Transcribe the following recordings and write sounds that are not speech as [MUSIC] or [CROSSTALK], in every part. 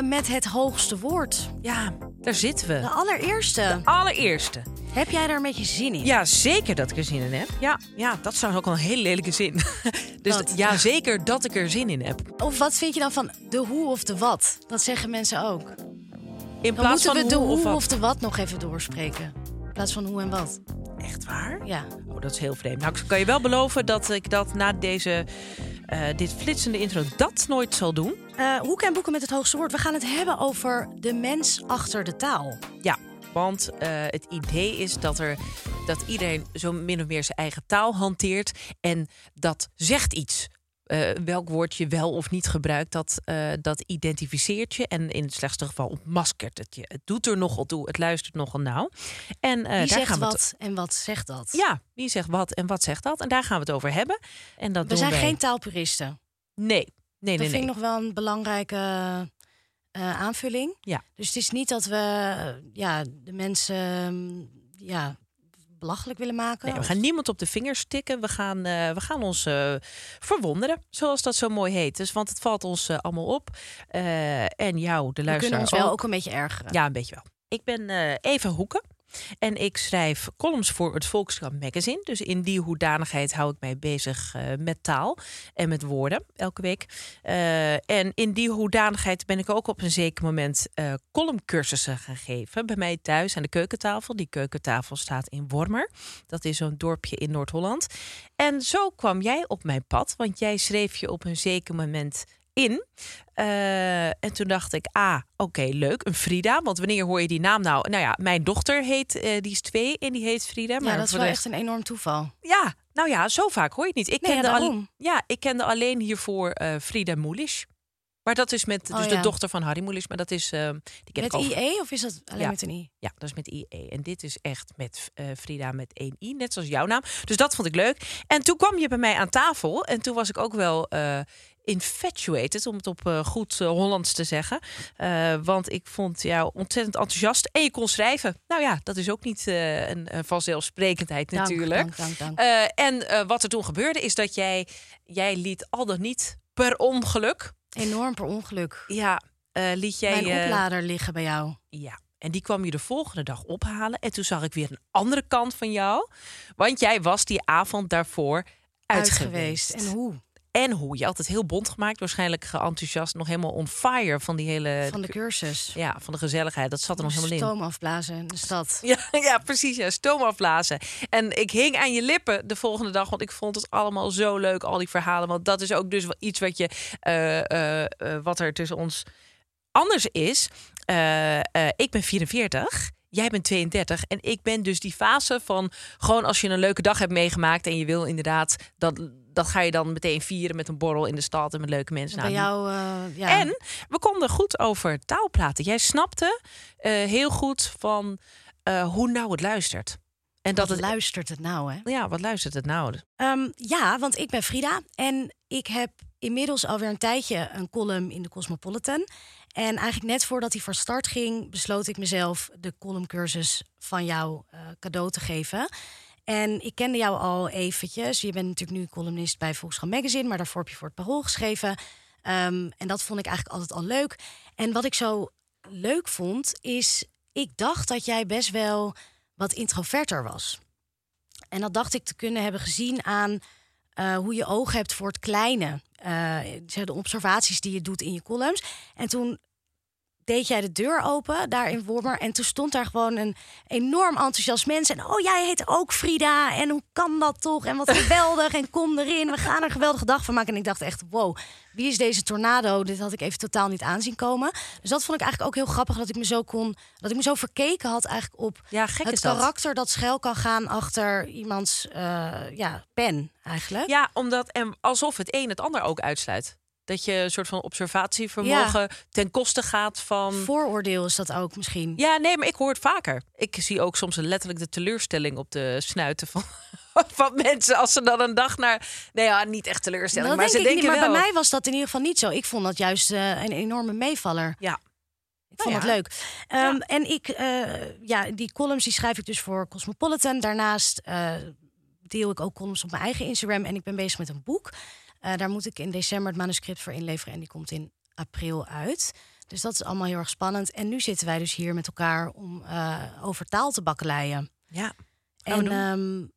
Boeken met het hoogste woord. Ja, daar zitten we. De allereerste. Allereerste. Heb jij daar een beetje zin in? Ja, zeker dat ik er zin in heb. Ja, ja dat zou ook al een hele lelijke zin. [LAUGHS] dus ja, zeker dat ik er zin in heb. Of wat vind je dan van de hoe of de wat? Dat zeggen mensen ook. In Dan plaats moeten van we de hoe hoe of wat. of de wat nog even doorspreken. In plaats van hoe en wat. Echt waar? Ja. Oh, dat is heel vreemd. Nou, ik kan je wel beloven dat ik dat na deze, eh, dit flitsende intro dat nooit zal doen. Eh hoeken en boeken met het hoogste woord. We gaan het hebben over de mens achter de taal. Ja, want eh, het idee is dat, er, dat iedereen zo min of meer zijn eigen taal hanteert. En dat zegt iets. Eh, welk woord je wel of niet gebruikt, dat, eh, dat identificeert je. En in het slechtste geval ontmaskert het je. Het doet er nogal toe, het luistert nogal nauw. En, eh, Wie daar zegt gaan we wat en wat zegt dat? Ja, wie zegt wat en wat zegt dat? En daar gaan we het over hebben. En dat We doen zijn wij- geen taalpuristen. Nee, nee, nee. dat nee. vind ik nog wel een belangrijke aanvulling. Ja. Dus het is niet dat we ja, de mensen ehm, ja, belachelijk willen maken. Nee, we gaan niemand op de vingers tikken. We gaan, eh, we gaan ons eh, verwonderen, zoals dat zo mooi heet. Dus, want het valt ons eh, allemaal op. En jou, de we luisteraar, kunnen ons wel ook. ook een beetje ergeren. Ja, een beetje wel. Ik ben Eva Hoeken. En ik schrijf columns voor het Volkskrant Magazine. Dus in die hoedanigheid hou ik mij bezig eh, met taal en met woorden elke week. Eh, en in die hoedanigheid ben ik ook op een zeker moment eh columncursussen gaan geven. Bij mij thuis aan de keukentafel. Die keukentafel staat in Wormer. Dat is zo'n dorpje in Noord-Holland. En zo kwam jij op mijn pad, want jij schreef je op een zeker moment in. Eh, en toen dacht ik, ah, oké, leuk, een Frida. Want wanneer hoor je die naam nou? Nou ja, mijn dochter heet, eh, die is twee en die heet Frida. Ja, Maar dat is wel de echt een enorm toeval. ja, nou ja, zo vaak hoor je het niet. Ik Nee, ja, kende, al- daarom. ja, ik kende alleen hiervoor eh Frida Moelisch. Maar dat is met dus Oh, de ja. dochter van Harry Moelisch. Maar dat is. die ken Met ik al- IE of is dat alleen Ja. met een I? Ja, dat is met IE. En dit is echt met Frida met één I, net zoals jouw naam. Dus dat vond ik leuk. En toen kwam je bij mij aan tafel. En toen was ik ook wel infatuated, om het op eh, goed eh, Hollands te zeggen. Eh, want ik vond jou ontzettend enthousiast. En je kon schrijven. Nou ja, dat is ook niet een, een vanzelfsprekendheid Dank, natuurlijk. dank, dank, dank. En wat er toen gebeurde is dat jij, jij liet al dan niet per ongeluk. Enorm per ongeluk. Ja, liet jij. Mijn oplader liggen bij jou. ja. En die kwam je de volgende dag ophalen. En toen zag ik weer een andere kant van jou. Want jij was die avond daarvoor uit, Uit geweest. En hoe? En hoe? Je had het heel bond gemaakt. Waarschijnlijk geenthousiast. Nog helemaal on fire van die hele... Van de cursus. Ja, van de gezelligheid. Dat zat er nog helemaal in. Stoom afblazen in de stad. [LAUGHS] Ja, ja, precies. Ja, stoom afblazen. En ik hing aan je lippen de volgende dag, want ik vond het allemaal zo leuk, al die verhalen. Want dat is ook dus wel iets wat, je, eh, eh, eh, wat er tussen ons anders is. Ik ben 44. Jij bent 32 en ik ben dus die fase van gewoon als je een leuke dag hebt meegemaakt en je wil inderdaad dat dat ga je dan meteen vieren met een borrel in de stad en met leuke mensen. Bij Nou, jou, eh, ja. en we konden goed over taal praten. Jij snapte eh, heel goed van eh, hoe nou het luistert. En dat Wat het, luistert het nou, hè? ja, wat luistert het nou? Ehm, ja, want ik ben Frida en ik heb inmiddels alweer een tijdje een column in de Cosmopolitan. En eigenlijk net voordat hij van start ging, besloot ik mezelf de columncursus van jou cadeau te geven. En ik kende jou al eventjes. Je bent natuurlijk nu columnist bij Volkskrant Magazine, maar daarvoor heb je voor het Parool geschreven. Ehm, en dat vond ik eigenlijk altijd al leuk. En wat ik zo leuk vond, is ik dacht dat jij best wel wat introverter was. En dat dacht ik te kunnen hebben gezien aan eh, hoe je oog hebt voor het kleine. Uh, de observaties die je doet in je columns. En toen deed jij de deur open daar in Wormer. En toen stond daar gewoon een enorm enthousiast mens. En oh, jij heet ook Frida. En hoe kan dat toch? En wat [LAUGHS] geweldig. en kom erin. We gaan er een geweldige dag van maken. En ik dacht echt, wow, wie is deze tornado? Dit had ik even totaal niet aanzien komen. Dus dat vond ik eigenlijk ook heel grappig. Dat ik me zo kon, dat ik me zo verkeken had eigenlijk op ja, gek het karakter dat. schuil kan gaan achter iemands uh, ja, pen eigenlijk. Ja, omdat en alsof het een het ander ook uitsluit. Dat je een soort van observatievermogen ten koste gaat van. Vooroordeel is dat ook misschien. Ja, nee, maar ik hoor het vaker. Ik zie ook soms letterlijk de teleurstelling op de snuiten van, [LAUGHS] van mensen als ze dan een dag naar. Nee, ja, niet echt teleurstelling, maar ze denken niet, Maar bij mij was dat in ieder geval niet zo. Ik vond dat juist uh, een enorme meevaller. Ja. Ik vond nou het leuk. Um, ja. En ik, uh, ja, die columns die schrijf ik dus voor Cosmopolitan. Daarnaast uh, deel ik ook columns op mijn eigen Instagram. En ik ben bezig met een boek. Uh, daar moet ik in december het manuscript voor inleveren. En die komt in april uit. Dus dat is allemaal heel erg spannend. En nu zitten wij dus hier met elkaar om uh, over taal te bakkeleien. Ja. En um,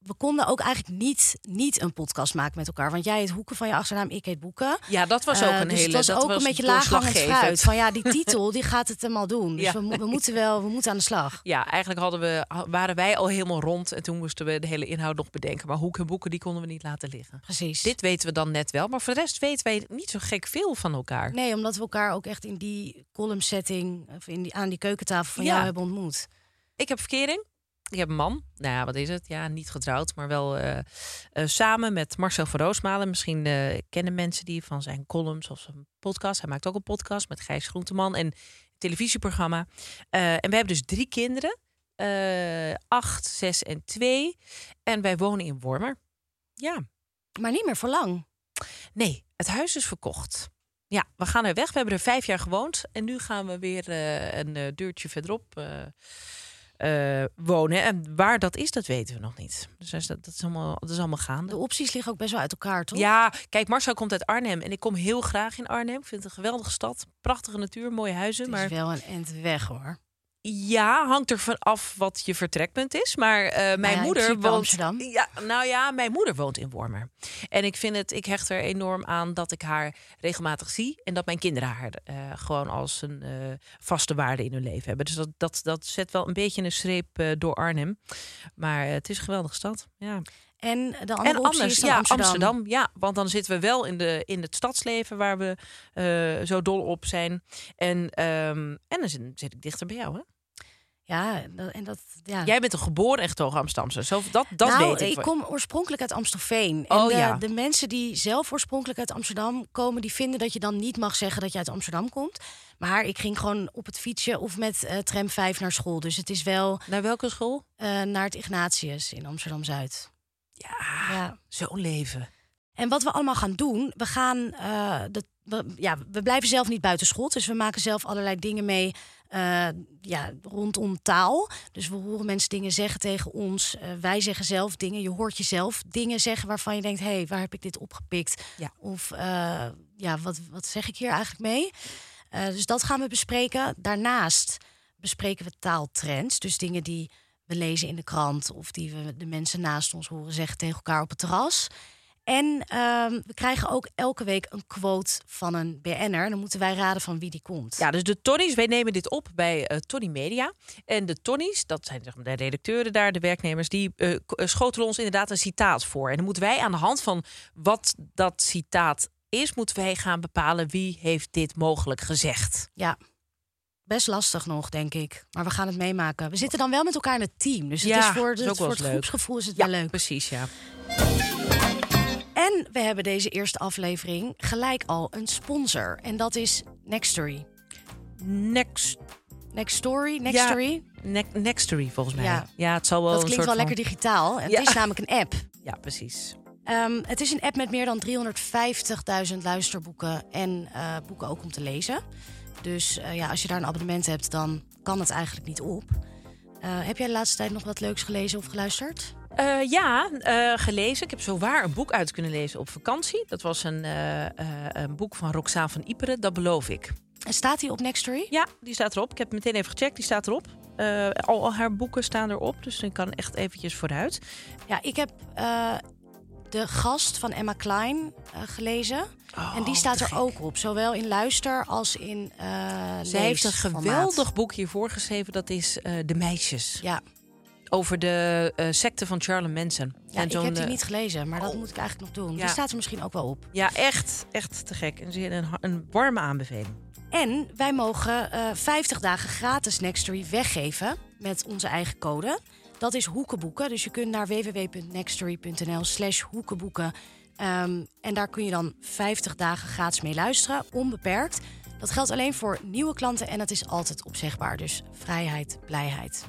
we konden ook eigenlijk niet, niet een podcast maken met elkaar. Want jij heet Hoeken van je achternaam, ik heet Boeken. Ja, dat was ook een uh, dus hele... Het was dat ook was een beetje laaghangend fruit. Van ja, die [LAUGHS] titel, die gaat het helemaal doen. Dus ja. we, we, moeten wel, we moeten aan de slag. Ja, eigenlijk hadden we, waren wij al helemaal rond. En toen moesten we de hele inhoud nog bedenken. Maar Hoek en Boeken, die konden we niet laten liggen. Precies. Dit weten we dan net wel. Maar voor de rest weten wij niet zo gek veel van elkaar. Nee, omdat we elkaar ook echt in die column setting... Of in die, aan die keukentafel van ja. jou hebben ontmoet. Ik heb verkering. Ik heb een man. Nou ja, wat is het? Ja, niet getrouwd, maar wel uh, uh, samen met Marcel van Roosmalen. Misschien uh, kennen mensen die van zijn columns of zijn podcast. Hij maakt ook een podcast met Gijs Groenteman en een televisieprogramma. en we hebben dus drie kinderen. acht, zes en twee. En wij wonen in Wormer. Ja. Maar niet meer voor lang. Nee, het huis is verkocht. Ja, we gaan er weg. We hebben er vijf jaar gewoond. En nu gaan we weer een deurtje verderop uh, wonen. En waar dat is, dat weten we nog niet. Dus dat, dat, is, allemaal, dat is allemaal gaande. De opties liggen ook best wel uit elkaar, toch? Ja, kijk, Marcel komt uit Arnhem. En ik kom heel graag in Arnhem. Ik vind het een geweldige stad. Prachtige natuur, mooie huizen. Het is maar... wel een end weg, hoor. Ja, hangt er van af wat je vertrekpunt is. Maar uh, mijn nou ja, moeder woont. Amsterdam. Ja, nou ja, mijn moeder woont in Wormer. En ik vind het, ik hecht er enorm aan dat ik haar regelmatig zie. En dat mijn kinderen haar uh, gewoon als een uh, vaste waarde in hun leven hebben. Dus dat, dat, dat zet wel een beetje een streep door Arnhem. Maar het is een geweldige stad. Ja. En de andere en anders, is ja, Amsterdam. Amsterdam. Ja, want dan zitten we wel in, de, in het stadsleven waar we uh, zo dol op zijn. En, um, en dan zit, zit, ik dichter bij jou, hè? Ja, en dat, ja. Jij bent een geboren en getogen Amsterdamse. Zo, dat dat nou, weet ik. ik kom oorspronkelijk uit Amstelveen. En oh, de, ja. de mensen die zelf oorspronkelijk uit Amsterdam komen... die vinden dat je dan niet mag zeggen dat je uit Amsterdam komt. Maar ik ging gewoon op het fietsje of met uh, tram 5 naar school. Dus het is wel... Naar welke school? Uh, naar het Ignatius in Amsterdam-Zuid. Ja, ja. zo'n leven. En wat we allemaal gaan doen, we gaan. Uh, de, we, ja, we blijven zelf niet buiten schot. Dus we maken zelf allerlei dingen mee. Uh, ja, rondom taal. Dus we horen mensen dingen zeggen tegen ons. Uh, wij zeggen zelf dingen. Je hoort jezelf dingen zeggen waarvan je denkt: hé, hey, waar heb ik dit opgepikt? Ja. Of ja, wat, wat zeg ik hier eigenlijk mee? dus dat gaan we bespreken. Daarnaast bespreken we taaltrends. Dus dingen die we lezen in de krant of die we de mensen naast ons horen zeggen tegen elkaar op het terras. En um, we krijgen ook elke week een quote van een BN'er. Dan moeten wij raden van wie die komt. Ja, dus de Tonnies, wij nemen dit op bij uh, Tony Media. En de Tonnies, dat zijn zeg maar, de redacteuren daar, de werknemers, die uh, schotelen ons inderdaad een citaat voor. En dan moeten wij aan de hand van wat dat citaat is, moeten wij gaan bepalen wie heeft dit mogelijk gezegd. Ja, best lastig nog, denk ik. Maar we gaan het meemaken. We zitten dan wel met elkaar in het team. Dus het ja, is voor, de, is voor het leuk. groepsgevoel is het ja, wel leuk. Precies, ja. En we hebben deze eerste aflevering gelijk al een sponsor. En dat is Nextory. Next. Nextory? Nextory? Ja, ne Nextory volgens mij. Ja. Ja, het zal wel dat een klinkt soort wel van... lekker digitaal. En Ja. Het is namelijk een app. [LAUGHS] Ja, precies. Um, het is een app met meer dan 350.000 luisterboeken en uh, boeken ook om te lezen. Dus uh, ja, als je daar een abonnement hebt, dan kan het eigenlijk niet op. Eh, heb jij de laatste tijd nog wat leuks gelezen of geluisterd? Eh, ja, eh, gelezen. Ik heb zowaar een boek uit kunnen lezen op vakantie. Dat was een, eh, eh, een boek van Roxane van Iperen, dat beloof ik. En staat hij op Nextory? Ja, die staat erop. Ik heb meteen even gecheckt, die staat erop. Eh, al, al haar boeken staan erop, dus ik kan echt eventjes vooruit. Ja, ik heb eh, de gast van Emma Klein eh, gelezen. en die staat er gek. ook op, zowel in luister als in eh Ze heeft een geweldig boek hiervoor geschreven, dat is eh, De Meisjes. Ja, Over de secte van Charles Manson. ja ik heb die niet gelezen, maar dat oh. moet ik eigenlijk nog doen. Ja. Die staat er misschien ook wel op. Ja, echt, echt te gek. Een, een, een warme aanbeveling. En wij mogen eh 50 dagen gratis Nextory weggeven met onze eigen code. Dat is hoekenboeken. Dus je kunt naar www.nextory.nl slash hoekenboeken. Ehm, en daar kun je dan 50 dagen gratis mee luisteren, onbeperkt. Dat geldt alleen voor nieuwe klanten en het is altijd opzegbaar. Dus vrijheid, blijheid.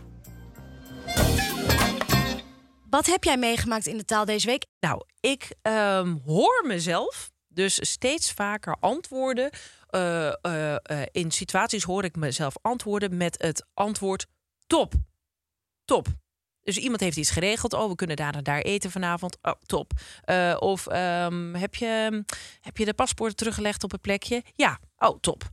Wat heb jij meegemaakt in de taal deze week? Nou, ik ehm, hoor mezelf dus steeds vaker antwoorden. eh, eh, eh, in situaties hoor ik mezelf antwoorden met het antwoord top. Top. Dus iemand heeft iets geregeld. Oh, we kunnen daar en daar eten vanavond. Oh, top. Eh, of ehm, heb, je, heb je de paspoorten teruggelegd op het plekje? Ja. Oh, top.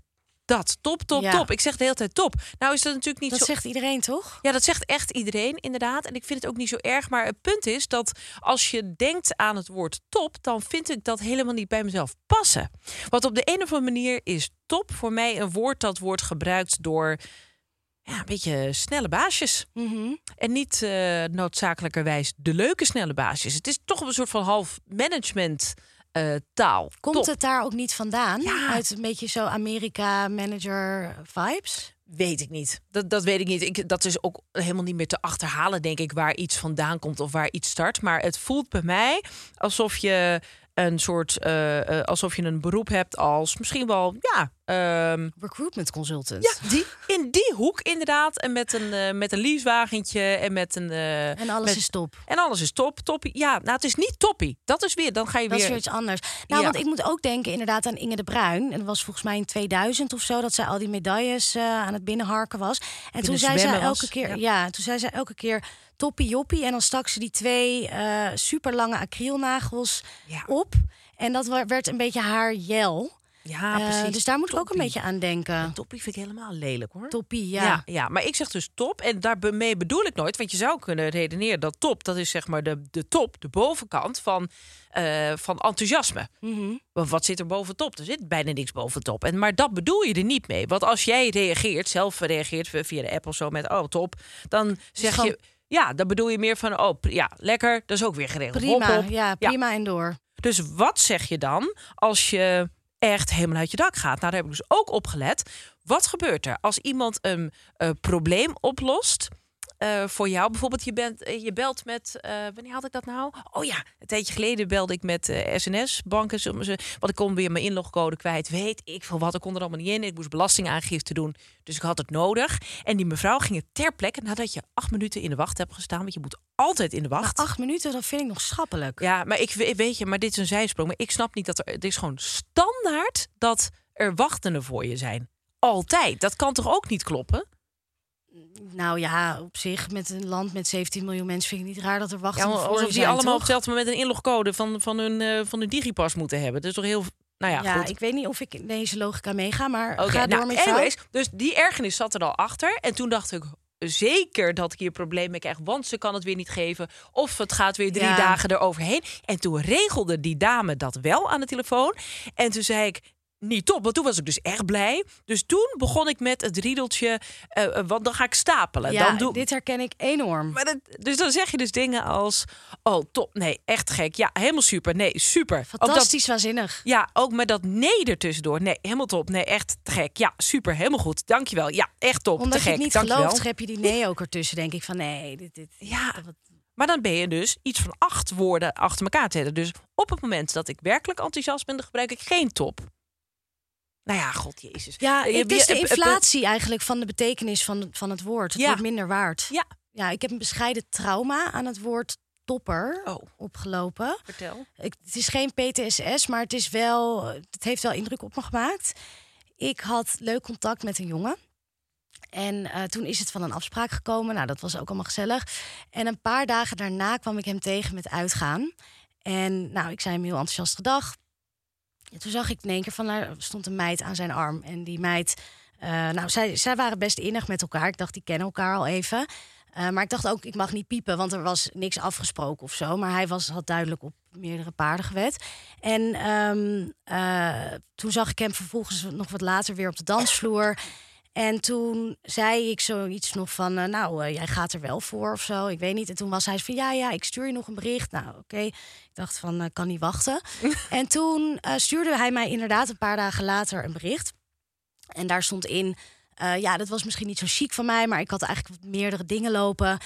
Dat. Top, top, Ja. top. Ik zeg de hele tijd top. Nou is dat natuurlijk niet Dat zo... zegt iedereen, toch? Ja, dat zegt echt iedereen, inderdaad. En ik vind het ook niet zo erg. Maar het punt is dat als je denkt aan het woord top, dan vind ik dat helemaal niet bij mezelf passen. Want op de een of andere manier is top voor mij een woord dat wordt gebruikt door ja, een beetje snelle baasjes. Mhm. En niet eh, noodzakelijkerwijs de leuke snelle baasjes. Het is toch een soort van half management eh, taal. Komt Top. het daar ook niet vandaan? Ja. Uit een beetje zo Amerika-manager vibes? Weet ik niet. Dat, dat weet ik niet. Ik, dat is ook helemaal niet meer te achterhalen, denk ik, waar iets vandaan komt of waar iets start. Maar het voelt bij mij alsof je een soort, eh, eh, alsof je een beroep hebt als misschien wel, ja, ehm, Recruitment consultant. ja die, in die hoek inderdaad. En met een, eh, met een leasewagentje en met een. En alles met- is top. En alles is top, toppie. Ja, nou, het is niet toppie. Dat is weer, dan ga je Dat weer. is weer iets anders. Nou, Ja. want ik moet ook denken inderdaad aan Inge de Bruin. En dat was volgens mij in 2000 of zo... dat zij al die medailles aan het binnenharken was. En toen zei zij zwemmen elke was, keer... ja. Ja. toen zei zij elke keer toppie joppie. En dan stak ze die twee eh super lange acrylnagels Ja. op. En dat werd een beetje haar jel. Ja, Eh, precies. dus daar moet ik ook een beetje aan denken. Toppie vind ik helemaal lelijk hoor. Toppie, ja. Ja. ja, maar ik zeg dus top. En daarmee bedoel ik nooit, want je zou kunnen redeneren dat top, dat is zeg maar de, de top, de bovenkant van, eh, van enthousiasme. Want wat zit er boven top? Er zit bijna niks boven top. En, maar dat bedoel je er niet mee. Want als jij reageert, zelf reageert via de app of zo met oh top, dan zeg gewoon- je. Ja, dan bedoel je meer van, oh ja, lekker, dat is ook weer geregeld. Prima, hop. ja, prima en door. Dus wat zeg je dan als je echt helemaal uit je dak gaat? Nou, daar heb ik dus ook op gelet. Wat gebeurt er als iemand een eh, probleem oplost? Eh, voor jou bijvoorbeeld, je, bent, eh, je belt met, eh, wanneer had ik dat nou? Oh ja, een tijdje geleden belde ik met eh, SNS-banken. Want ik kon weer mijn inlogcode kwijt. Weet ik veel wat, ik kon er allemaal niet in. Ik moest belastingaangifte doen, dus ik had het nodig. En die mevrouw ging het ter plekke, nadat je acht minuten in de wacht hebt gestaan. Want je moet altijd in de wacht. acht minuten, dat vind ik nog schappelijk. Ja, maar ik we- weet je, maar dit is een zijsprong. Maar ik snap niet dat er. Het is gewoon standaard dat er wachtenden voor je zijn. Altijd. Dat kan toch ook niet kloppen? Nou ja, op zich, met een land met 17 miljoen mensen vind ik niet raar dat er wachten Ja, alsof die zijn, allemaal op hetzelfde moment een inlogcode van, van, hun, eh, van hun digipas moeten hebben. Dat is toch heel. Nou ja, Ja, goed. ik weet niet of ik in deze logica meega, maar ga door nou, met jou. anyways, dus die ergernis zat er al achter. En toen dacht ik zeker dat ik hier een probleem mee krijg, want ze kan het weer niet geven. Of het gaat weer drie Ja. dagen eroverheen. En toen regelde die dame dat wel aan de telefoon. En toen zei ik. Niet top, want toen was ik dus echt blij. Dus toen begon ik met het riedeltje, eh, eh, want dan ga ik stapelen. Ja, dan doe, dit herken ik enorm. maar dat, dus dan zeg je dus dingen als, oh top, nee, echt gek. Ja, helemaal super, nee, super. Dat- Fantastisch waanzinnig. ja, ook met dat nee ertussendoor. Nee, helemaal top. Nee, echt te gek. Ja, super. Helemaal goed. Dankjewel. Ja, echt top. Omdat te je gek. het niet Dankjewel. gelooft, heb je die nee ook ertussen. Denk ik van nee, dit, dit. Ja, maar dan ben je dus iets van acht woorden achter elkaar te zetten. Dus op het moment dat ik werkelijk enthousiast ben, dan gebruik ik geen top. Nou ja, god jezus. Ja, het is de inflatie eigenlijk van de betekenis van, van het woord. Het Ja. wordt minder waard. Ja, Ja, ik heb een bescheiden trauma aan het woord topper Oh. opgelopen. vertel. Ik, het is geen PTSS, maar het, is wel, het heeft wel indruk op me gemaakt. Ik had leuk contact met een jongen. En eh, toen is het van een afspraak gekomen. Nou, dat was ook allemaal gezellig. En een paar dagen daarna kwam ik hem tegen met uitgaan. En nou, ik zei hem heel enthousiast gedag. En toen zag ik in één keer van, nou, er stond een meid aan zijn arm. En die meid, eh, nou, zij, zij waren best innig met elkaar. Ik dacht, die kennen elkaar al even. Eh, maar ik dacht ook, ik mag niet piepen, want er was niks afgesproken of zo. Maar hij was, had duidelijk op meerdere paarden gewet. En ehm, eh, toen zag ik hem vervolgens nog wat later weer op de dansvloer. En toen zei ik zoiets nog van, eh, nou, eh, jij gaat er wel voor of zo. Ik weet niet. En toen was hij van, ja, ja, ik stuur je nog een bericht. Nou, oké. Ik dacht van, eh, kan niet wachten. [LAUGHS] en toen stuurde hij mij inderdaad een paar dagen later een bericht. En daar stond in, ja, dat was misschien niet zo chic van mij, maar ik had eigenlijk meerdere dingen lopen.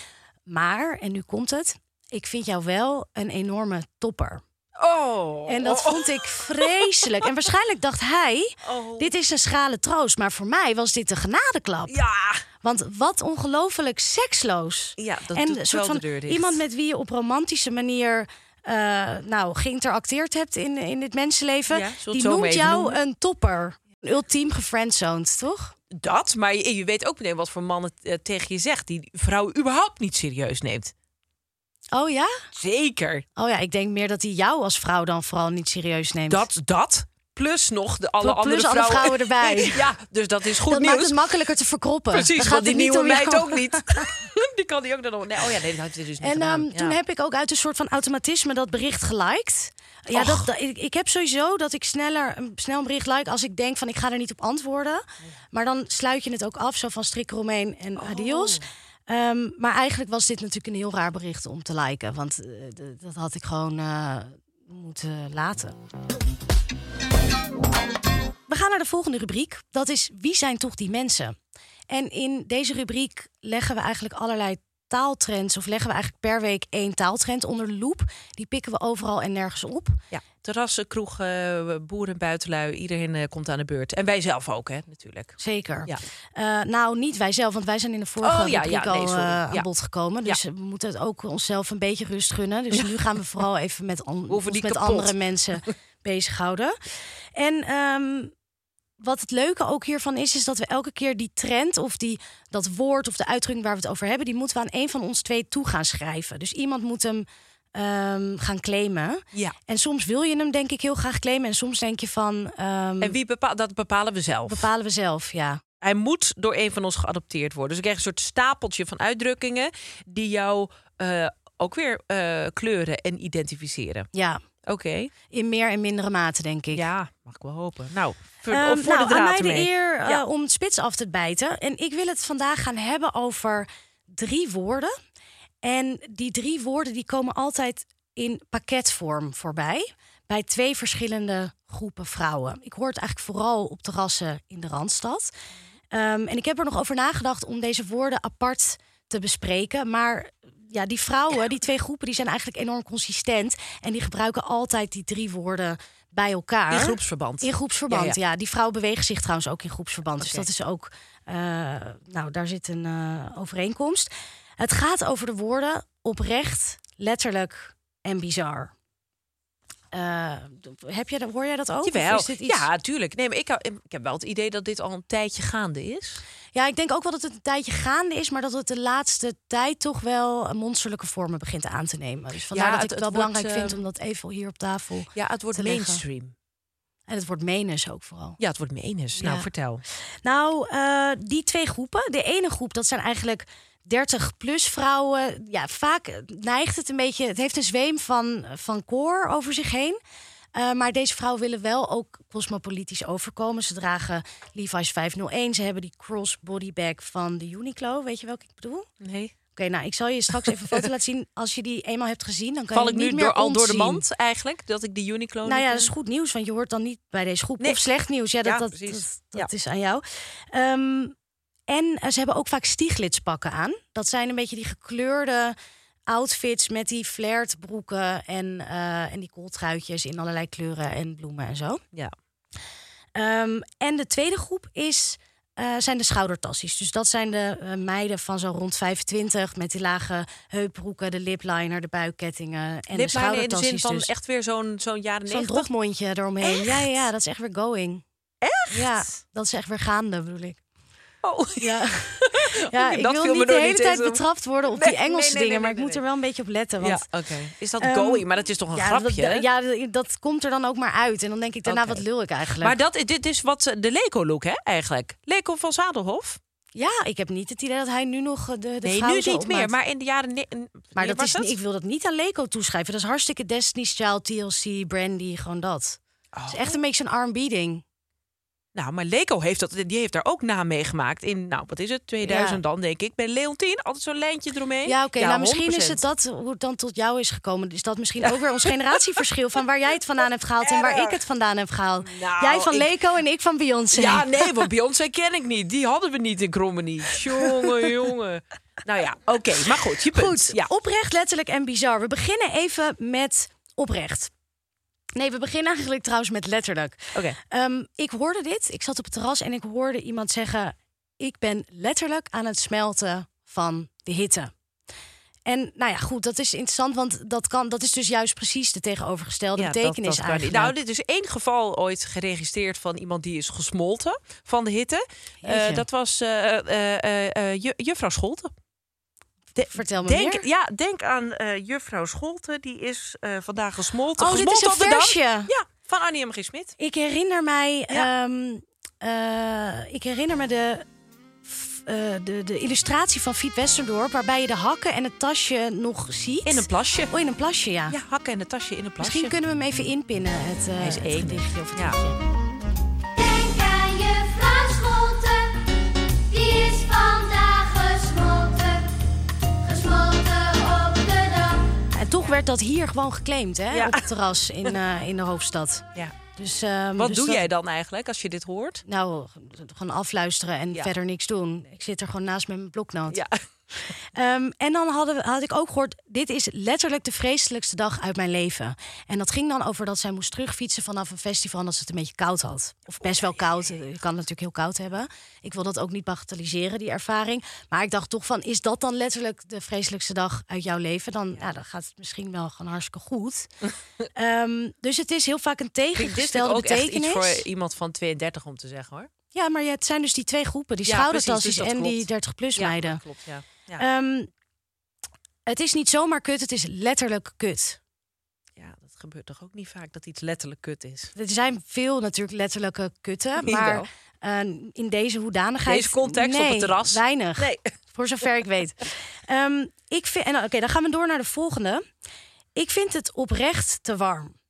Maar, en nu komt het, ik vind jou wel een enorme topper. Oh. En dat vond ik vreselijk. En waarschijnlijk dacht hij, Oh. dit is een schrale troost. Maar voor mij was dit een genadeklap. Ja. Want wat ongelooflijk seksloos. Ja, dat en doet soort wel van de deur dicht. iemand met wie je op romantische manier uh, nou, geïnteracteerd hebt in, in dit mensenleven. Ja, die noemt jou noemen? een topper. Ultiem gefriendzoned, toch? Dat, maar je, je weet ook meteen wat voor man het eh, tegen je zegt... die vrouwen überhaupt niet serieus neemt. Oh ja? Zeker. Oh ja, ik denk meer dat hij jou als vrouw dan vooral niet serieus neemt. Dat, dat. Plus nog de alle Plus andere alle vrouwen. erbij. [LAUGHS] ja, dus dat is goed dat nieuws. maakt het makkelijker te verkroppen. Precies, Dan gaat die nieuwe meid ook niet. [LAUGHS] die kan die ook dan nog... Nee, oh ja, nee, dat hij dus niet En ehm, toen heb ik ook uit een soort van automatisme dat bericht geliked. Ja, dat, dat- ik, ik heb sowieso dat ik sneller een, snel een bericht like als ik denk van ik ga er niet op antwoorden. Maar dan sluit je het ook af, zo van strik eromheen en adios. Ehm, maar eigenlijk was dit natuurlijk een heel raar bericht om te liken. Want eh, dat had ik gewoon eh, moeten laten. We gaan naar de volgende rubriek. Dat is Wie zijn toch die mensen? En in deze rubriek leggen we eigenlijk allerlei taaltrends... of leggen we eigenlijk per week één taaltrend onder de loep. Die pikken we overal en nergens op. Ja, terrassen, kroegen, boeren, buitenlui. Iedereen eh, komt aan de beurt. En wij zelf ook, hè, natuurlijk. Zeker. Ja. Eh, nou, niet wij zelf, want wij zijn in de vorige Oh, ja, al eh, aan Ja. bod gekomen. Dus we moeten het ook onszelf een beetje rust gunnen. Dus nu gaan we vooral even met, an- met andere mensen [LAUGHS] bezighouden. En ehm, wat het leuke ook hiervan is, is dat we elke keer die trend of die, dat woord of de uitdrukking waar we het over hebben, die moeten we aan een van ons twee toe gaan schrijven. Dus iemand moet hem ehm, gaan claimen. Ja. En soms wil je hem denk ik heel graag claimen. En soms denk je van, ehm, En wie bepaalt, dat bepalen we zelf. bepalen we zelf, ja. Hij moet door een van ons geadopteerd worden. Dus ik krijg een soort stapeltje van uitdrukkingen die jou eh, ook weer eh, kleuren en identificeren. Ja, Oké. in meer en mindere mate, denk ik. Ja, mag ik wel hopen. Nou, voor, Ehm, voor nou, de aan draad mij de ermee. eer eh, Ja. om het spits af te bijten. En ik wil het vandaag gaan hebben over drie woorden. En die drie woorden die komen altijd in pakketvorm voorbij. Bij twee verschillende groepen vrouwen. Ik hoor het eigenlijk vooral op terrassen in de Randstad. Ehm, en ik heb er nog over nagedacht om deze woorden apart te bespreken. Maar ja, die vrouwen, die twee groepen, die zijn eigenlijk enorm consistent. En die gebruiken altijd die drie woorden bij elkaar. In groepsverband. In groepsverband, Ja, ja, Die vrouwen bewegen zich trouwens ook in groepsverband. Dus dat is ook, eh, nou, daar zit een eh, overeenkomst. Het gaat over de woorden oprecht, letterlijk en bizar. Eh, heb je, dat- hoor jij dat ook? Jawel. iets- Ja, tuurlijk. Nee, maar ik, ik heb wel het idee dat dit al een tijdje gaande is. Ja, ik denk ook wel dat het een tijdje gaande is, maar dat het de laatste tijd toch wel monsterlijke vormen begint aan te nemen. Dus vandaar Ja, dat het- ik het wel wordt, belangrijk vind eh, om dat even hier op tafel. Ja, het wordt leggen. mainstream. En het wordt menens ook vooral. Ja, het wordt menens. Nou, vertel. Nou, eh, die twee groepen. De ene groep, dat zijn eigenlijk 30 plus vrouwen. Ja, vaak neigt het een beetje. Het heeft een zweem van, van koor over zich heen. Eh, maar deze vrouwen willen wel ook cosmopolitisch overkomen. Ze dragen Levi's 501. Ze hebben die crossbody bag van de Uniqlo. Weet je welke ik bedoel? Oké, Nee. nou, ik zal je straks even een foto laten zien. Als je die eenmaal hebt gezien, dan kan Val je ik niet nu meer door, al door de mand eigenlijk? Dat ik de Uniqlo Nou ja, eh, dat is goed nieuws, want je hoort dan niet bij deze groep. Nee. Of slecht nieuws, ja, dat, Ja, dat, dat, dat Ja. is aan jou. Ehm, en eh, ze hebben ook vaak stieglitspakken aan. Dat zijn een beetje die gekleurde outfits met die flared broeken en, eh, en die kooltruitjes in allerlei kleuren en bloemen en zo. Ja. Ehm, en de tweede groep is, eh, zijn de schoudertassies. Dus dat zijn de eh, meiden van zo rond 25 met die lage heupbroeken, de lipliner, de buikkettingen en de Lipliner in de schoudertassies. zin van dus. echt weer zo'n zo'n jaren Zo'n 90. dropmondje eromheen. Ja, ja, ja, dat is echt weer going. Echt? Ja, dat is echt weer gaande, bedoel ik. Oh, Ja, [LAUGHS] ja ik wil niet de hele tijd betrapt worden op Nee, die Engelse nee, nee, dingen, maar ik moet er wel een beetje op letten. ja, Want oké. Is dat going? Maar dat is toch een ja, grapje? Dat, ja, dat- komt er dan ook maar uit. En dan denk ik daarna, wat lul ik eigenlijk? maar dat, dit is wat ze- de Leco-look, hè, eigenlijk. Leco van Zadelhof? ja, ik heb niet het idee dat hij nu nog eh, de, de nee, nu niet meer. Maar in de jaren... ne- Maar dat is, ik wil dat niet aan Leco toeschrijven. Dat is hartstikke Destiny's Child, TLC, Brandy, gewoon dat. Het is Oh. echt een beetje een R&B ding. Nou, maar Leco heeft, dat, die heeft daar ook na meegemaakt. In, nou, wat is het? 2000 dan, denk ik. Bij Leontien, altijd zo'n lijntje eromheen. Ja, oké. nou, misschien 100%. is het dat hoe het dan tot jou is gekomen. Is dat misschien ook weer ons [LAUGHS] generatieverschil van waar jij het vandaan hebt gehaald en waar ik het vandaan heb gehaald? Nou, jij van ik- en ik van Beyoncé. Ja, [LAUGHS] nee, want Beyoncé ken ik niet. Die hadden we niet in Krommenie. Jongen, [LAUGHS] jongen. Nou ja, oké. maar goed, je punt. Goed, Ja. oprecht, letterlijk en bizar. We beginnen even met oprecht. Nee, we beginnen eigenlijk trouwens met letterlijk. Oké. Ehm, ik hoorde dit. Ik zat op het terras en ik hoorde iemand zeggen: Ik ben letterlijk aan het smelten van de hitte. En nou ja, goed, dat is interessant, want dat, kan, dat is dus juist precies de tegenovergestelde Ja, betekenis dat, dat eigenlijk. Nou, dit is één geval ooit geregistreerd van iemand die is gesmolten van de hitte. Eh, dat was eh, ju- juffrouw Scholten. De- Vertel me denk, meer. Ja, denk aan eh, juffrouw Scholten. Die is eh, vandaag gesmolten. Oh, dit is Gesmolten een versje. Ja, van Annie M. G. Smit. Ik herinner mij, Ja. ehm, eh, ik herinner me de, de, de illustratie van Fiep Westerdorp, waarbij je de hakken en het tasje nog ziet. In een plasje. Oh, in een plasje, ja. Ja, hakken en een tasje in een plasje. Misschien kunnen we hem even inpinnen, het, is het gedichtje of het Ja. liedje. Werd dat hier gewoon geclaimd, hè? Ja. Op het terras in, [LAUGHS] eh, in de hoofdstad. Ja. Dus, ehm, Wat dus doe dat- jij dan eigenlijk als je dit hoort? Nou, gewoon afluisteren en Ja. verder niks doen. Ik zit er gewoon naast met mijn bloknoot. Ja. Ehm, en dan hadden had ik ook gehoord, dit is letterlijk de vreselijkste dag uit mijn leven. En dat ging dan over dat zij moest terugfietsen vanaf een festival en dat ze het een beetje koud had. Of best wel koud. Je kan het natuurlijk heel koud hebben. Ik wil dat ook niet bagatelliseren, die ervaring. Maar ik dacht toch van, is dat dan letterlijk de vreselijkste dag uit jouw leven? Dan, ja. dan gaat het misschien wel gewoon hartstikke goed. [LAUGHS] Ehm, dus het is heel vaak een dit tegengestelde ook echt betekenis. iets voor iemand van 32 om te zeggen hoor. Ja, maar ja, het zijn dus die twee groepen. Die Ja, schoudertassies precies, dus en die klopt. 30-plus Ja, meiden. dat klopt. Ja. Ja. Ehm, het is niet zomaar kut, het is letterlijk kut. ja, dat gebeurt toch ook niet vaak dat iets letterlijk kut is. Er zijn veel natuurlijk letterlijke kutten, maar eh, in deze hoedanigheid... Deze context op het terras? weinig. Nee. [LAUGHS] Voor zover ik weet. Ehm, ik vind, en oké, dan gaan we door naar de volgende. Ik vind het oprecht te warm.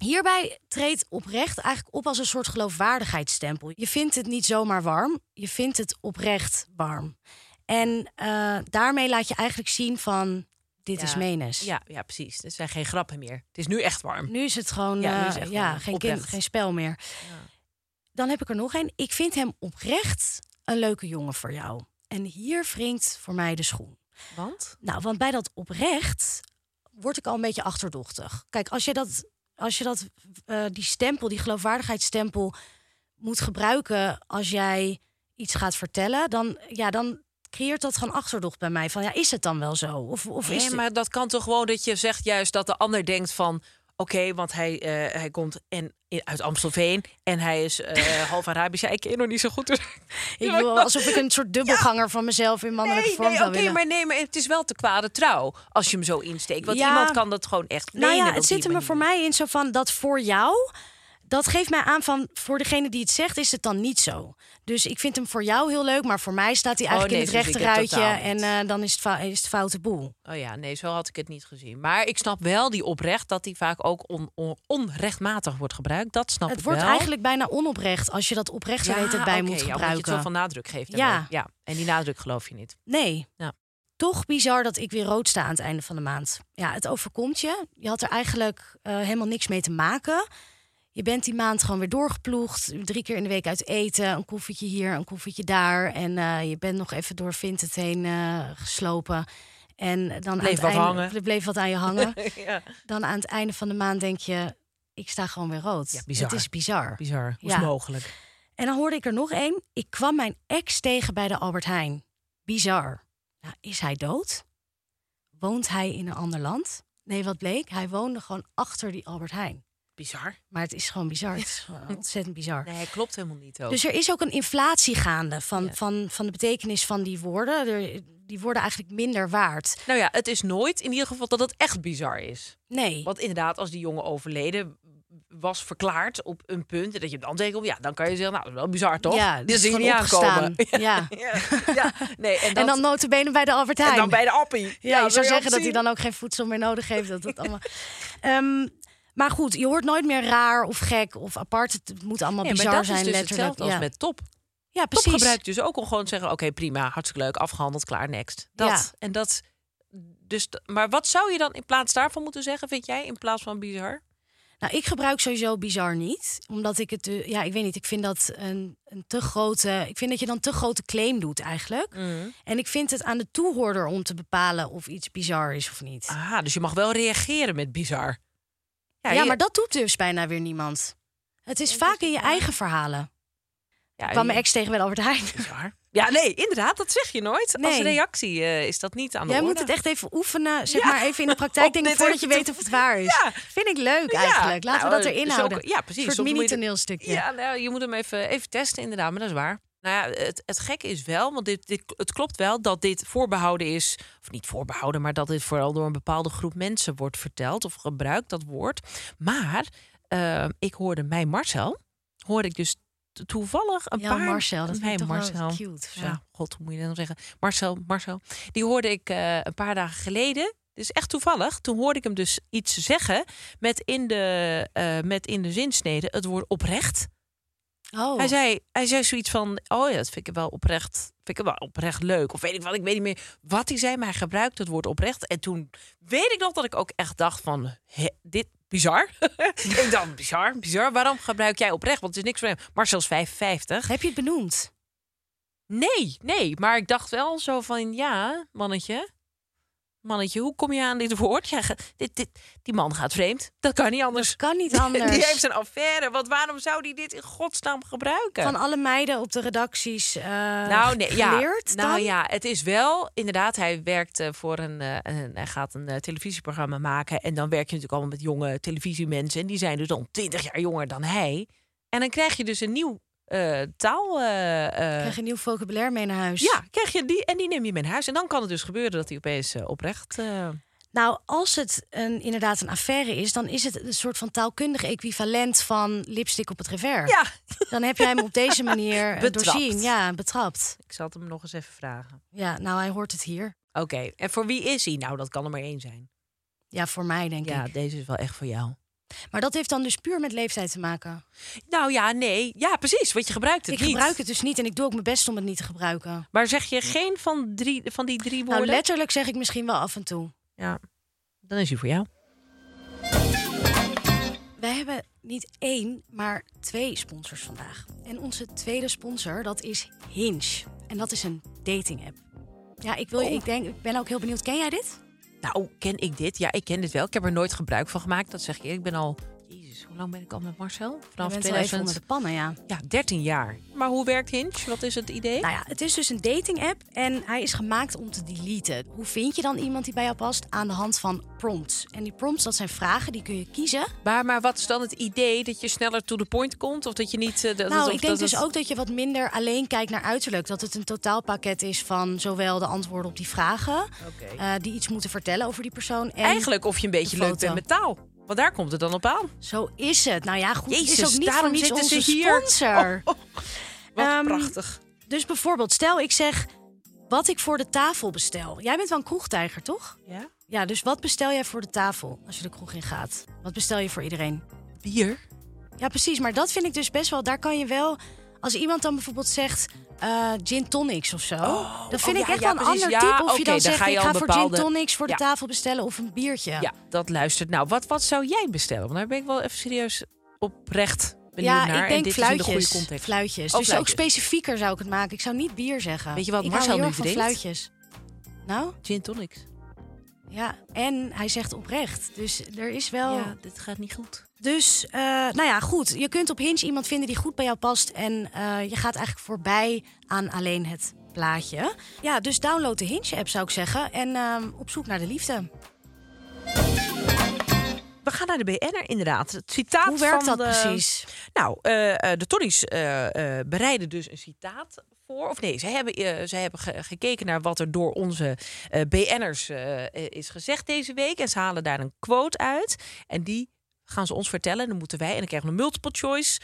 Hierbij treedt oprecht eigenlijk op als een soort geloofwaardigheidsstempel. Je vindt het niet zomaar warm, je vindt het oprecht warm. En eh, daarmee laat je eigenlijk zien van, dit Ja. is menes. Ja, ja, precies. Er zijn geen grappen meer. Het is nu echt warm. Nu is het gewoon Ja, nu ja, het ja, geen, kind, geen spel meer. Dan heb ik er nog een. Ik vind hem oprecht een leuke jongen voor jou. En hier wringt voor mij de schoen. Want? Nou, want bij dat oprecht word ik al een beetje achterdochtig. Kijk, als je dat, als je dat eh, die stempel, die geloofwaardigheidsstempel moet gebruiken als jij iets gaat vertellen, dan, ja, dan creëert dat gewoon achterdocht bij mij. Van ja, is het dan wel zo? Of, of is Nee, het... maar dat kan toch gewoon dat je zegt juist dat de ander denkt van... Oké, want hij, eh, hij komt en, uit Amstelveen en hij is eh, [LAUGHS] half Arabisch. Ja, ik ken nog niet zo goed. Ik wil alsof ik een soort dubbelganger van mezelf in mannelijke Nee, vorm nee zou oké, willen. maar nee, maar het is wel te kwade trouw als je hem zo insteekt. Want Ja. iemand kan dat gewoon echt Nou ja, het zit er me voor mij in zo van dat voor jou. Dat geeft mij aan van voor degene die het zegt, is het dan niet zo. Dus ik vind hem voor jou heel leuk, maar voor mij staat hij eigenlijk Oh, nee, in het Suus, ik rechte heb ruitje. totaal En eh, dan is het, is het foute boel. Oh ja, nee, zo had ik het niet gezien. Maar ik snap wel die oprecht dat die vaak ook on, on- onrechtmatig wordt gebruikt. Dat snap Het ik wordt wel. eigenlijk bijna onoprecht als je dat oprecht het bij moet ja, omdat je gebruiken. het zoveel nadruk geeft. Ja. ja. En die nadruk geloof je niet. Nee. Ja. Toch bizar dat ik weer rood sta aan het einde van de maand. Ja, het overkomt je. Je had er eigenlijk eh, helemaal niks mee te maken. Je bent die maand gewoon weer doorgeploegd. Drie keer in de week uit eten. Een koffietje hier, een koffietje daar. En eh, je bent nog even door Vinted heen eh, geslopen. En dan Bleef aan het wat einde, hangen. Er bleef wat aan je hangen. [LAUGHS] ja. dan aan het einde van de maand denk je... ik sta gewoon weer rood. Ja, bizar. Het is bizar. Bizar. Hoe Ja. is het mogelijk? En dan hoorde ik er nog één. Ik kwam mijn ex tegen bij de Albert Heijn. Bizar. Nou, is hij dood? Woont hij in een ander land? Nee, wat bleek? Hij woonde gewoon achter die Albert Heijn. Bizar. Maar het is gewoon bizar. Het is ontzettend bizar. Nee, klopt helemaal niet ook. Dus er is ook een inflatie gaande van, Ja. van, van de betekenis van die woorden. Er, die worden eigenlijk minder waard. Nou ja, het is nooit in ieder geval dat het echt bizar is. Nee. Want inderdaad, als die jongen overleden was verklaard op een punt... en dat je dan denkt, ja, dan kan je zeggen, nou, dat is wel bizar, toch? Ja, Dit je gewoon niet aankomen. opgestaan. [LAUGHS] Ja. ja. ja. Nee, en, En dat- dan notabene bij de Albert Heijn. en dan bij de appie. Ja, je dat zou zeggen dat hij dan ook geen voedsel meer nodig heeft. Dat het [LAUGHS] allemaal... Ehm, maar goed, je hoort nooit meer raar of gek of apart. Het moet allemaal bizar maar dat zijn, is dus letterlijk. hetzelfde als ja. met top. ja, Top precies. gebruikt dus ook om gewoon te zeggen, oké, prima, hartstikke leuk, afgehandeld, klaar, next. Dat. Ja. En dat... Dus, maar wat zou je dan in plaats daarvan moeten zeggen, vind jij, in plaats van bizar? Nou, ik gebruik sowieso bizar niet. Omdat ik het, ja, ik weet niet, ik vind dat een, een te grote, ik vind dat je dan te grote claim doet eigenlijk. En ik vind het aan de toehoorder om te bepalen of iets bizar is of niet. Aha, dus je mag wel reageren met bizar. Ja, je- maar dat doet dus bijna weer niemand. Het is vaak in je eigen verhalen. ja, kwam mijn ex tegen bij de Albert Heijn. bizar. Ja, nee, inderdaad, dat zeg je nooit. Als reactie eh, is dat niet aan de Jij orde. moet het echt even oefenen, zeg Ja, maar even in de [LAUGHS] praktijk dit voordat je weet of het waar is. Ja. Vind ik leuk eigenlijk. Laten nou, we dat erin zo- houden. ja, precies. Een soort je- mini-toneelstukje. Ja, nou, je moet hem even, even testen inderdaad, maar dat is waar. Nou ja, het, het gekke is wel, want dit, dit, het klopt wel dat dit voorbehouden is, of niet voorbehouden, maar dat dit vooral door een bepaalde groep mensen wordt verteld of gebruikt, dat woord. Maar eh, ik hoorde mij Marcel, hoorde ik dus to- toevallig een Ja, paar... Marcel, dat vind ik mij toch wel Marcel. cute. Ja, god, hoe moet je dat nou zeggen? Marcel, Marcel. Die hoorde ik eh, een paar dagen geleden. Dus echt toevallig. Toen hoorde ik hem dus iets zeggen met in de, eh, met in de zinsnede het woord oprecht. Oh. Hij, zei, hij zei zoiets van, oh ja, dat vind ik wel oprecht, vind ik wel oprecht leuk. Of weet ik wat, ik weet niet meer wat hij zei, maar hij gebruikte het woord oprecht. En toen weet ik nog dat ik ook echt dacht van, dit bizar. [LAUGHS] ik dacht, bizar, bizar. Waarom gebruik jij oprecht? Want het is niks voor hem. Marcel is 55. Heb je het benoemd? Nee, nee. Maar ik dacht wel zo van, ja, mannetje. Mannetje, hoe kom je aan dit woord? Ja, dit, dit, die man gaat vreemd. Dat kan niet anders. Kan niet [LAUGHS] anders. Die heeft een affaire. Want waarom zou die dit in godsnaam gebruiken? Van alle meiden op de redacties eh nou, nee, ja. geleerd nou dan? ja, het is wel inderdaad. Hij werkt voor een, eh, een. Hij gaat een eh, televisieprogramma maken. En dan werk je natuurlijk allemaal met jonge televisiemensen. En die zijn dus dan 20 jaar jonger dan hij. En dan krijg je dus een nieuw eh, taal. eh, eh, Krijg je een nieuw vocabulaire mee naar huis? Ja, krijg je die en die neem je mee naar huis. En dan kan het dus gebeuren dat hij opeens oprecht. Nou, als het een, inderdaad een affaire is, dan is het een soort van taalkundig equivalent van lipstick op het revers. Ja, Dan heb jij hem op deze [LAUGHS] manier Betrapt. doorzien. Ja, betrapt. ik zal het hem nog eens even vragen. Ja, nou, hij hoort het hier. Oké, en voor wie is hij? Nou, dat kan er maar één zijn. Ja, voor mij denk Ja, ik. deze is wel echt voor jou. Maar dat heeft dan dus puur met leeftijd te maken. Nou ja, nee. Ja, precies. Want je gebruikt het ik niet. gebruik het dus niet en ik doe ook mijn best om het niet te gebruiken. Maar zeg je geen van, drie, van die drie Nou, woorden? letterlijk zeg ik misschien wel af en toe. Ja, dan is hij voor jou. Wij hebben niet één, maar twee sponsors vandaag. En onze tweede sponsor, dat is Hinge. En dat is een dating app. Ja, ik, wil, Oh. ik, denk, ik ben ook heel benieuwd. Ken jij dit? Nou, ken ik dit? Ja, ik ken dit wel. Ik heb er nooit gebruik van gemaakt. Dat zeg ik. Ik ben al... Jezus, hoe lang ben ik al met Marcel? Je Vanaf bent wel even 2000... onder de pannen, ja. Ja, 13 jaar. Maar hoe werkt Hinge? Wat is het idee? Nou ja, het is dus een dating app en hij is gemaakt om te deleten. Hoe vind je dan iemand die bij jou past? Aan de hand van prompts. En die prompts, dat zijn vragen, die kun je kiezen. Maar, maar wat is dan het idee? Dat je sneller to the point komt? Of dat je niet... eh, dat, nou, of ik denk dat dus het- ook dat je wat minder alleen kijkt naar uiterlijk. Dat het een totaalpakket is van zowel de antwoorden op die vragen... Eh, die iets moeten vertellen over die persoon. En Eigenlijk of je een beetje leuk bent met taal. Want daar komt het dan op aan. Zo is het. Nou ja, goed, het Jezus, is ook niet daarom voor niets zitten ze onze hier. sponsor. Wat Ehm, prachtig. Dus bijvoorbeeld, stel ik zeg wat ik voor de tafel bestel. Jij bent wel een kroegtijger, toch? Ja? Ja, dus wat bestel jij voor de tafel als je de kroeg in gaat? Wat bestel je voor iedereen? Bier? Ja, precies. Maar dat vind ik dus best wel. Daar kan je wel. Als iemand dan bijvoorbeeld zegt uh, gin tonics of zo. dan vind oh ik ja, echt ja, wel een precies. ander type. Of je dan dan zegt ga je ik ga voor gin tonics voor de tafel bestellen of een biertje. Ja, dat luistert. Nou, wat, wat zou jij bestellen? Want daar ben ik wel even serieus oprecht benieuwd Ja, naar. ik denk fluitjes. de. Fluitjes. Oh, dus fluitjes. ook specifieker zou ik het maken. Ik zou niet bier zeggen. Weet je wat ik Marcel nu drinkt? fluitjes. Nou, Gin tonics. Ja. En hij zegt oprecht. Dus er is wel. Ja, dit gaat niet goed. Dus, eh, nou ja, goed. Je kunt op Hinge iemand vinden die goed bij jou past. En eh, je gaat eigenlijk voorbij aan alleen het plaatje. Ja, dus download de Hinge-app zou ik zeggen. En ehm, op zoek naar de liefde. we gaan naar de BN'er inderdaad. Het citaat Hoe werkt van dat de, precies? Nou, eh, eh, de Tonnies eh, eh, bereiden dus een citaat voor. Of nee, zij hebben, eh, zij hebben ge- gekeken naar wat er door onze eh, BN'ers eh, is gezegd deze week. En ze halen daar een quote uit. En die gaan ze ons vertellen. En dan moeten wij, en dan krijgen we een multiple choice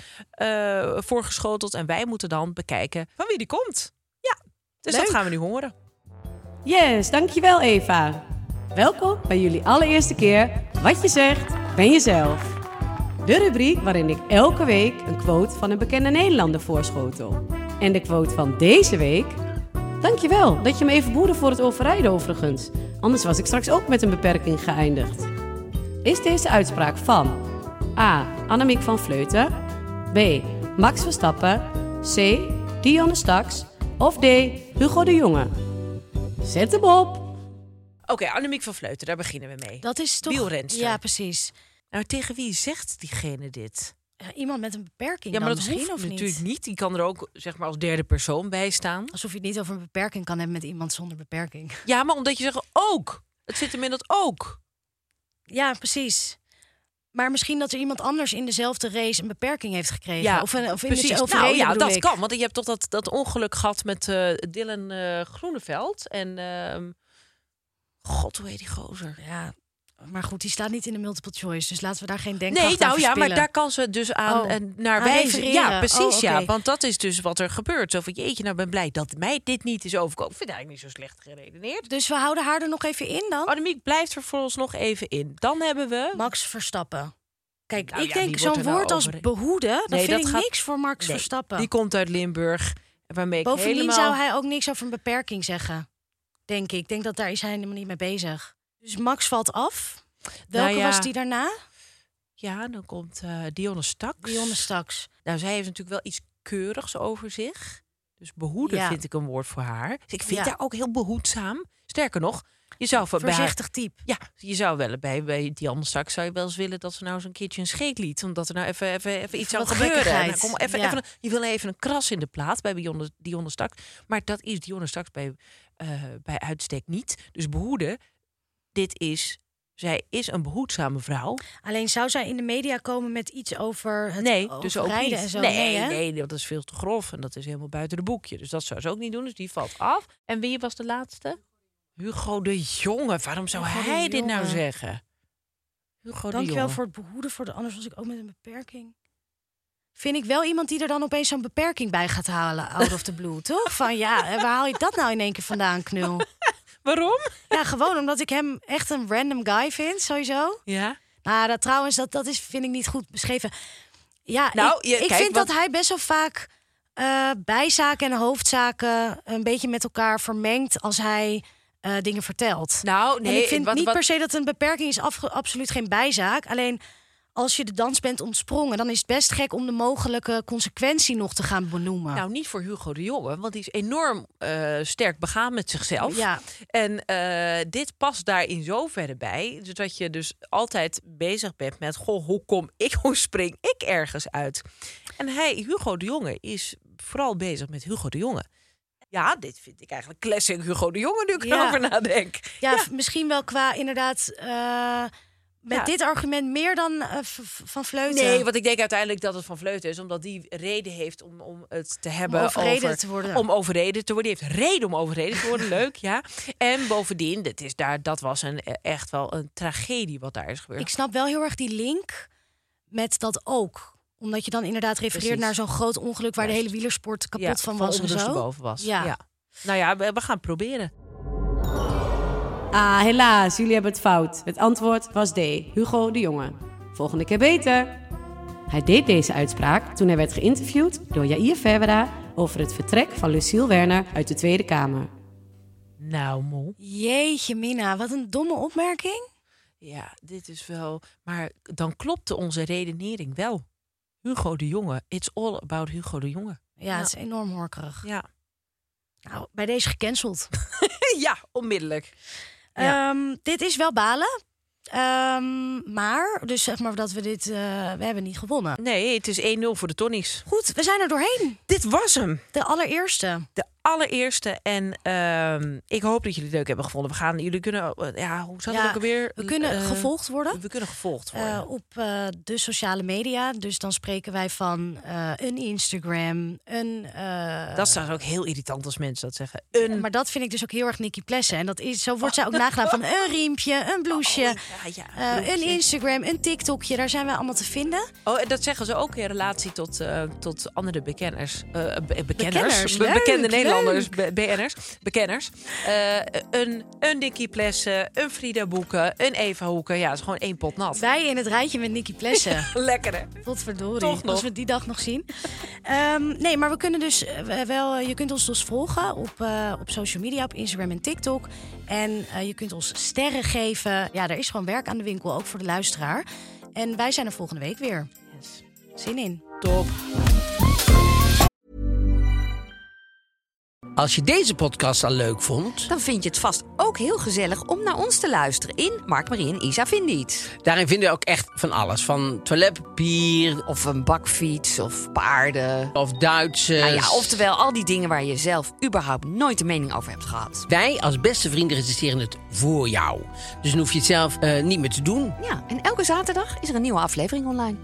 voorgeschoteld. En wij moeten dan bekijken van wie die komt. Ja, dus dat gaan we nu horen. Yes, dankjewel Eva. Welkom bij jullie allereerste keer Wat je zegt, ben jezelf. De rubriek waarin ik elke week een quote van een bekende Nederlander voorschotel. En de quote van deze week... Dankjewel dat je me even boerde voor het overrijden overigens. Anders was ik straks ook met een beperking geëindigd. Is deze uitspraak van A. Annemiek van Vleuten B. Max Verstappen C. Dionne Staks of D. Hugo de Jonge? Zet hem op! Oké, Annemiek van Vleuten, daar beginnen we mee. Dat is toch... Wielrenster. Ja, precies. Nou, tegen wie zegt diegene dit? Ja, iemand met een beperking Ja, maar dan dat misschien, hoeft of natuurlijk niet? niet. Die kan er ook zeg maar als derde persoon bij staan. Alsof je het niet over een beperking kan hebben met iemand zonder beperking. Ja, maar omdat je zegt ook. Het zit hem in dat ook. Ja, precies. Maar misschien dat er iemand anders in dezelfde race een beperking heeft gekregen. Ja, of, een, of in precies. het Nou ja, dat ik. kan. Want je hebt toch dat, dat ongeluk gehad met eh, Dylan eh, Groeneveld. En ehm, god, hoe heet die gozer? Ja, maar goed, die staat niet in de multiple choice. Dus laten we daar geen denkkracht Nee, nou ja, maar daar kan ze dus aan Oh, naar wijzen. Ja, precies. Oh, Ja, want dat is dus wat er gebeurt. Zo van jeetje, nou ben blij dat mij dit niet is overkomen. Ik vind het eigenlijk niet zo slecht geredeneerd. Dus we houden haar er nog even in dan? Annemiek blijft er voor ons nog even in. Dan hebben we. Max Verstappen. Kijk, Nou ik ja, denk zo'n nou woord als behoeden, dat Nee, vind dat ik gaat- niks voor Max Nee, Verstappen. Die komt uit Limburg. Waarmee ik Bovendien helemaal... zou hij ook niks over een beperking zeggen. Denk ik. Ik denk dat daar is hij helemaal niet mee bezig. Dus Max valt af. Welke Nou ja. was die daarna? Ja, dan komt eh Dionne Staks. Dionne Staks. Nou, zij heeft natuurlijk wel iets keurigs over zich. Dus behoeden Ja. vind ik een woord voor haar. Dus ik vind Ja. haar ook heel behoedzaam. Sterker nog, je zou voor bij haar- Voorzichtig type. Ja, je zou wel bij, bij Dionne Staks zou je wel eens willen dat ze nou eens een keertje een scheet liet. Omdat er nou even, even, even iets zou gebeuren. Nou, kom even, Ja. even, je wil even een kras in de plaat bij Dionne, Dionne Staks. Maar dat is Dionne Staks bij, eh, bij uitstek niet. Dus behoeden, dit is... Zij is een behoedzame vrouw. Alleen zou zij in de media komen met iets over het Nee, dus ook niet. en zo? Nee, nee, dat is veel te grof en dat is helemaal buiten de boekje. Dus dat zou ze ook niet doen. Dus die valt af. En wie was de laatste? Hugo de Jonge. Waarom zou Hugo de hij dit nou zeggen? Hugo de Dankjewel Jonge. voor het behoeden, voor de, anders was ik ook met een beperking. Vind ik wel iemand die er dan opeens zo'n beperking bij gaat halen, out of the blue, [LAUGHS] toch? Van ja, waar haal je dat nou in één keer vandaan, knul? Waarom? Ja, gewoon omdat ik hem echt een random guy vind, sowieso. Ja. Nou, dat trouwens, dat, dat is, vind ik niet goed beschreven. Ja, Nou, ik, je- ik kijk, vind wat- dat hij best wel vaak eh, bijzaken en hoofdzaken een beetje met elkaar vermengt als hij eh, dingen vertelt. Nou, nee. en ik vind wat, niet wat- per se dat een beperking is absoluut geen bijzaak. Alleen als je de dans bent ontsprongen, dan is het best gek om de mogelijke consequentie nog te gaan benoemen. Nou, niet voor Hugo de Jonge, want die is enorm eh, sterk begaan met zichzelf. Ja. En eh, dit past daar in zoverre bij, zodat je dus altijd bezig bent met, goh, hoe kom ik, hoe spring ik ergens uit? En hij, Hugo de Jonge, is vooral bezig met Hugo de Jonge. Ja, dit vind ik eigenlijk classic Hugo de Jonge, nu ik Ja. erover nadenk. ja, misschien wel qua inderdaad. eh, met Ja. dit argument meer dan eh, van Vleuten. Nee, want ik denk uiteindelijk dat het van Vleuten is, omdat die reden heeft om, om het te hebben overreden over, te worden. Om overreden te worden. Die heeft reden om overreden te worden. [LAUGHS] Leuk, ja. En bovendien, dit is daar, dat was een, echt wel een tragedie wat daar is gebeurd. Ik snap wel heel erg die link met dat ook. Omdat je dan inderdaad refereert Precies. naar zo'n groot ongeluk waar de hele wielersport kapot Ja, van was en zo. boven was. Ja. Ja. Nou ja, we, we gaan proberen. Ah, helaas, jullie hebben het fout. Het antwoord was D. Hugo de Jonge. Volgende keer beter. Hij deed deze uitspraak toen hij werd geïnterviewd door Jair Verwera over het vertrek van Lucille Werner uit de Tweede Kamer. Nou, moe. Jeetje, Mina, wat een domme opmerking. Ja, dit is wel... Maar dan klopte onze redenering wel. Hugo de Jonge. It's all about Hugo de Jonge. Ja, het is enorm horkerig. Ja. Nou, bij deze gecanceld. [LAUGHS] ja, onmiddellijk. Ja. Ehm, dit is wel balen. Ehm, maar, dus zeg maar dat we dit... eh, we hebben niet gewonnen. Nee, het is 1-0 voor de Tonnies. Goed, we zijn er doorheen. Dit was hem. De allereerste. De allereerste. En ehm, ik hoop dat jullie het leuk hebben gevonden. We gaan, jullie kunnen, eh, ja, hoe zat het Ja, ook alweer? We kunnen Eh, gevolgd worden. We kunnen gevolgd worden. eh, op eh, de sociale media. Dus dan spreken wij van een Instagram, een. dat is trouwens ook heel irritant als mensen dat zeggen. Een maar dat vind ik dus ook heel erg Nicky Plessen. En dat is, zo wordt zij ook [LAUGHS] nagedaan van een riempje, een blouseje, ja, ja, eh, een Instagram, een TikTokje. Daar zijn wij allemaal te vinden. Oh, en dat zeggen ze ook in relatie tot, tot andere bekenners. Be- bekenners. Bekenners, leuk, bekende Nederlanders. Be- BN'ers. Bekenners. Eh, een, een Dickie Plessen, een Frida Boeken, een Eva Hoeken. Ja, het is gewoon één pot nat. Wij in het rijtje met Nicky Plessen. [LAUGHS] Lekker hè? Potverdorie, Toch nog. als we die dag nog zien. Ehm, nee, maar we kunnen dus eh, wel... Je kunt ons dus volgen op, eh, op social media, op Instagram en TikTok. En eh, je kunt ons sterren geven. Ja, er is gewoon werk aan de winkel, ook voor de luisteraar. En wij zijn er volgende week weer. Zin in. Top. Als je deze podcast al leuk vond, Dan vind je het vast ook heel gezellig om naar ons te luisteren in Mark, Marie en Isa Vinden Iets. daarin vinden we ook echt van alles. Van toiletpapier Of een bakfiets of paarden. of Duitsers. Nou ja, oftewel al die dingen waar je zelf überhaupt nooit een mening over hebt gehad. Wij als beste vrienden recenseren het voor jou. Dus dan hoef je het zelf eh, niet meer te doen. Ja, en elke zaterdag is er een nieuwe aflevering online.